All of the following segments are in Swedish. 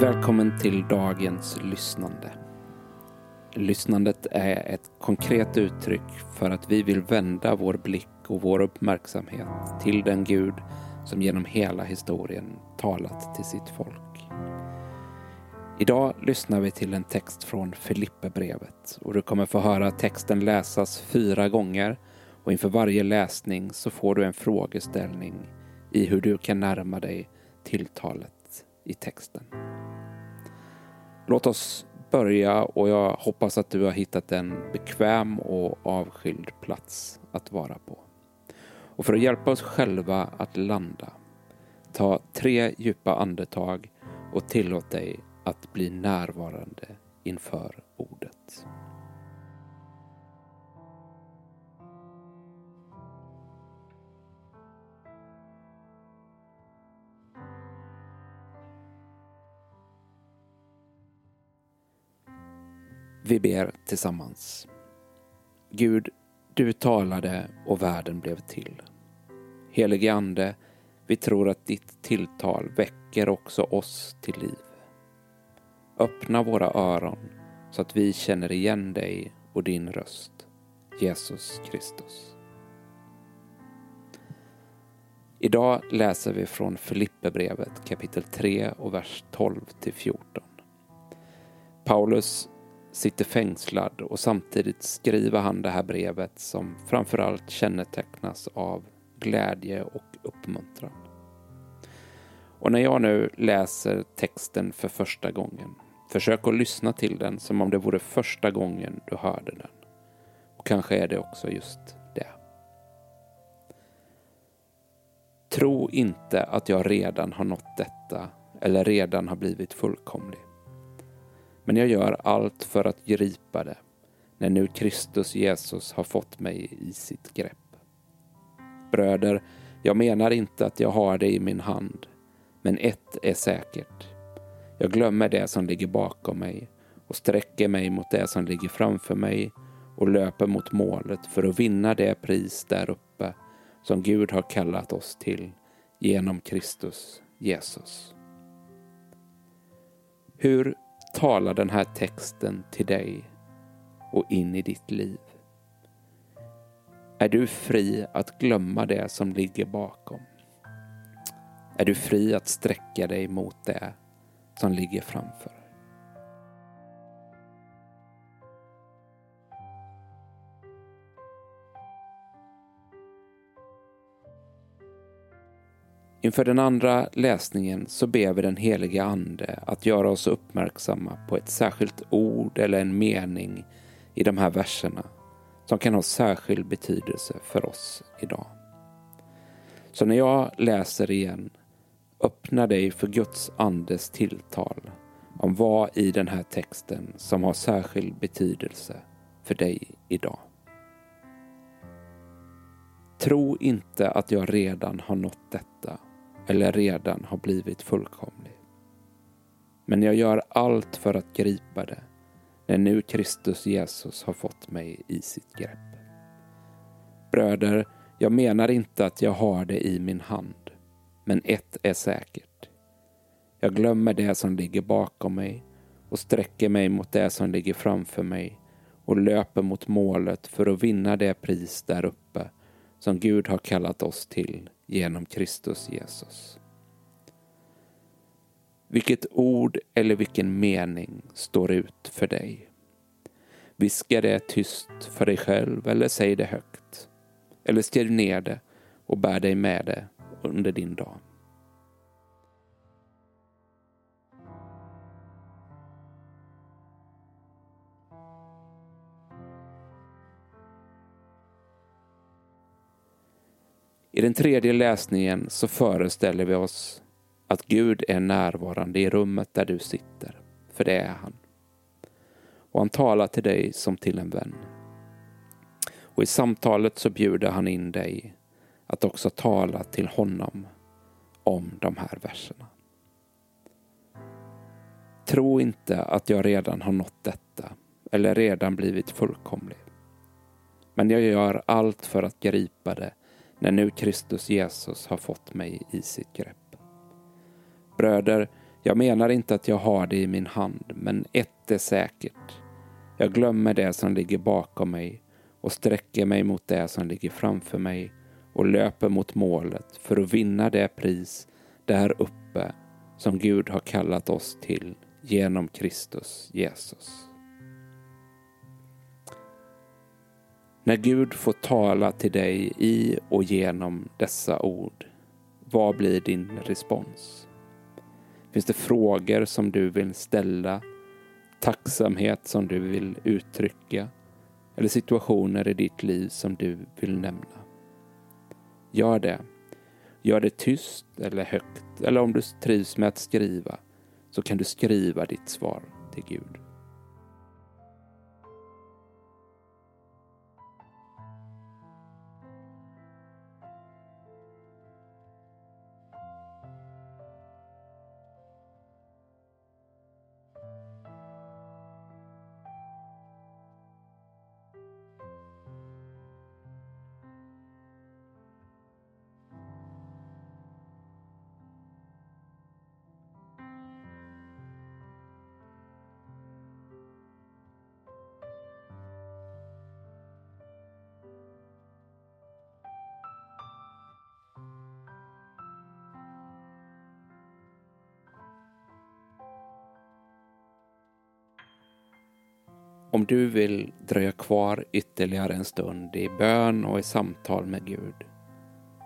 Välkommen till dagens lyssnande. Lyssnandet är ett konkret uttryck för att vi vill vända vår blick och vår uppmärksamhet till den Gud som genom hela historien talat till sitt folk. Idag lyssnar vi till en text från Filipperbrevet och du kommer få höra texten läsas fyra gånger och inför varje läsning så får du en frågeställning i hur du kan närma dig tilltalet i texten. Låt oss börja och jag hoppas att du har hittat en bekväm och avskild plats att vara på. Och för att hjälpa oss själva att landa, ta tre djupa andetag och tillåt dig att bli närvarande inför ordet. Vi ber tillsammans. Gud, du talade och världen blev till. Helige Ande, vi tror att ditt tilltal väcker också oss till liv. Öppna våra öron så att vi känner igen dig och din röst, Jesus Kristus. Idag läser vi från Filipperbrevet kapitel 3 och vers 12 till 14. Paulus sitter fängslad och samtidigt skriver han det här brevet som framförallt kännetecknas av glädje och uppmuntran. Och när jag nu läser texten för första gången, försök att lyssna till den som om det vore första gången du hörde den. Och kanske är det också just det. Tro inte att jag redan har nått detta eller redan har blivit fullkomlig. Men jag gör allt för att gripa det när nu Kristus Jesus har fått mig i sitt grepp. Bröder, jag menar inte att jag har det i min hand, men ett är säkert. Jag glömmer det som ligger bakom mig och sträcker mig mot det som ligger framför mig och löper mot målet för att vinna det pris där uppe som Gud har kallat oss till genom Kristus Jesus. Hur talar den här texten till dig och in i ditt liv? Är du fri att glömma det som ligger bakom? Är du fri att sträcka dig mot det som ligger framför? Inför den andra läsningen så ber vi den heliga Ande att göra oss uppmärksamma på ett särskilt ord eller en mening i de här verserna som kan ha särskild betydelse för oss idag. Så när jag läser igen, öppna dig för Guds Andes tilltal om vad i den här texten som har särskild betydelse för dig idag. Tro inte att jag redan har nått detta eller redan har blivit fullkomlig. Men jag gör allt för att gripa det när nu Kristus Jesus har fått mig i sitt grepp. Bröder, jag menar inte att jag har det i min hand, men ett är säkert. Jag glömmer det som ligger bakom mig och sträcker mig mot det som ligger framför mig och löper mot målet för att vinna det pris där uppe som Gud har kallat oss till genom Kristus Jesus. Vilket ord eller vilken mening står ut för dig? Viska det tyst för dig själv eller säg det högt. Eller skriv ner det och bär dig med det under din dag. I den tredje läsningen så föreställer vi oss att Gud är närvarande i rummet där du sitter, för det är han. Och han talar till dig som till en vän. Och i samtalet så bjuder han in dig att också tala till honom om de här verserna. Tro inte att jag redan har nått detta eller redan blivit fullkomlig. Men jag gör allt för att gripa det när nu Kristus Jesus har fått mig i sitt grepp. Bröder, Jag menar inte att jag har det i min hand, men ett är säkert. Jag glömmer det som ligger bakom mig och sträcker mig mot det som ligger framför mig och löper mot målet för att vinna det pris där uppe som Gud har kallat oss till genom Kristus Jesus. När Gud får tala till dig i och genom dessa ord, vad blir din respons? Finns det frågor som du vill ställa? Tacksamhet som du vill uttrycka? Eller situationer i ditt liv som du vill nämna? Gör det. Gör det tyst eller högt. Eller om du trivs med att skriva så kan du skriva ditt svar till Gud. Om du vill dröja kvar ytterligare en stund i bön och i samtal med Gud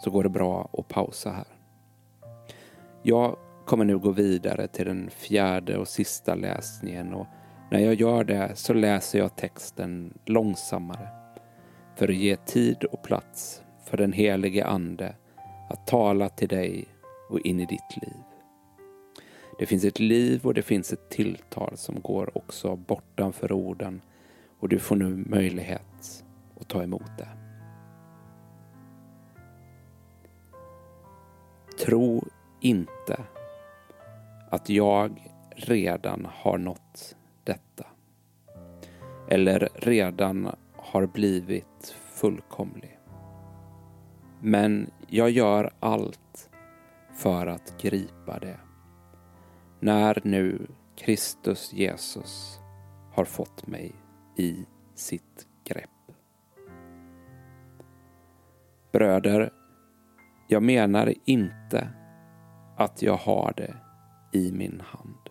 så går det bra att pausa här. Jag kommer nu gå vidare till den fjärde och sista läsningen och när jag gör det så läser jag texten långsammare för att ge tid och plats för den helige Ande att tala till dig och in i ditt liv. Det finns ett liv och det finns ett tilltal som går också bortanför orden och du får nu möjlighet att ta emot det. Tro inte att jag redan har nått detta. Eller redan har blivit fullkomlig. Men jag gör allt för att gripa det när nu Kristus Jesus har fått mig i sitt grepp. Bröder, jag menar inte att jag har det i min hand.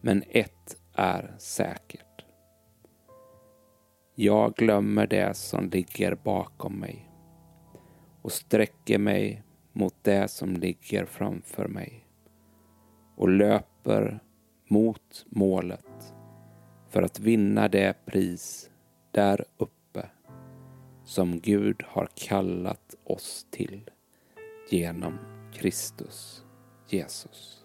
Men ett är säkert. Jag glömmer det som ligger bakom mig och sträcker mig mot det som ligger framför mig och löper mot målet för att vinna det pris där uppe som Gud har kallat oss till genom Kristus Jesus.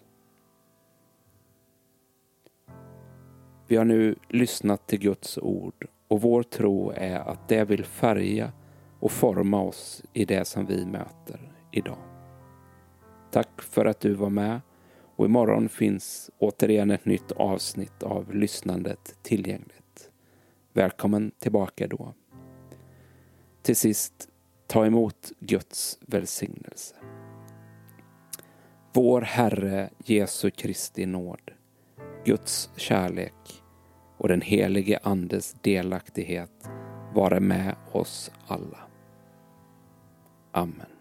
Vi har nu lyssnat till Guds ord och vår tro är att det vill färga och forma oss i det som vi möter idag. Tack för att du var med och imorgon finns återigen ett nytt avsnitt av lyssnandet tillgängligt. Välkommen tillbaka då. Till sist, ta emot Guds välsignelse. Vår Herre Jesu Kristi nåd, Guds kärlek och den helige Andes delaktighet vare med oss alla. Amen.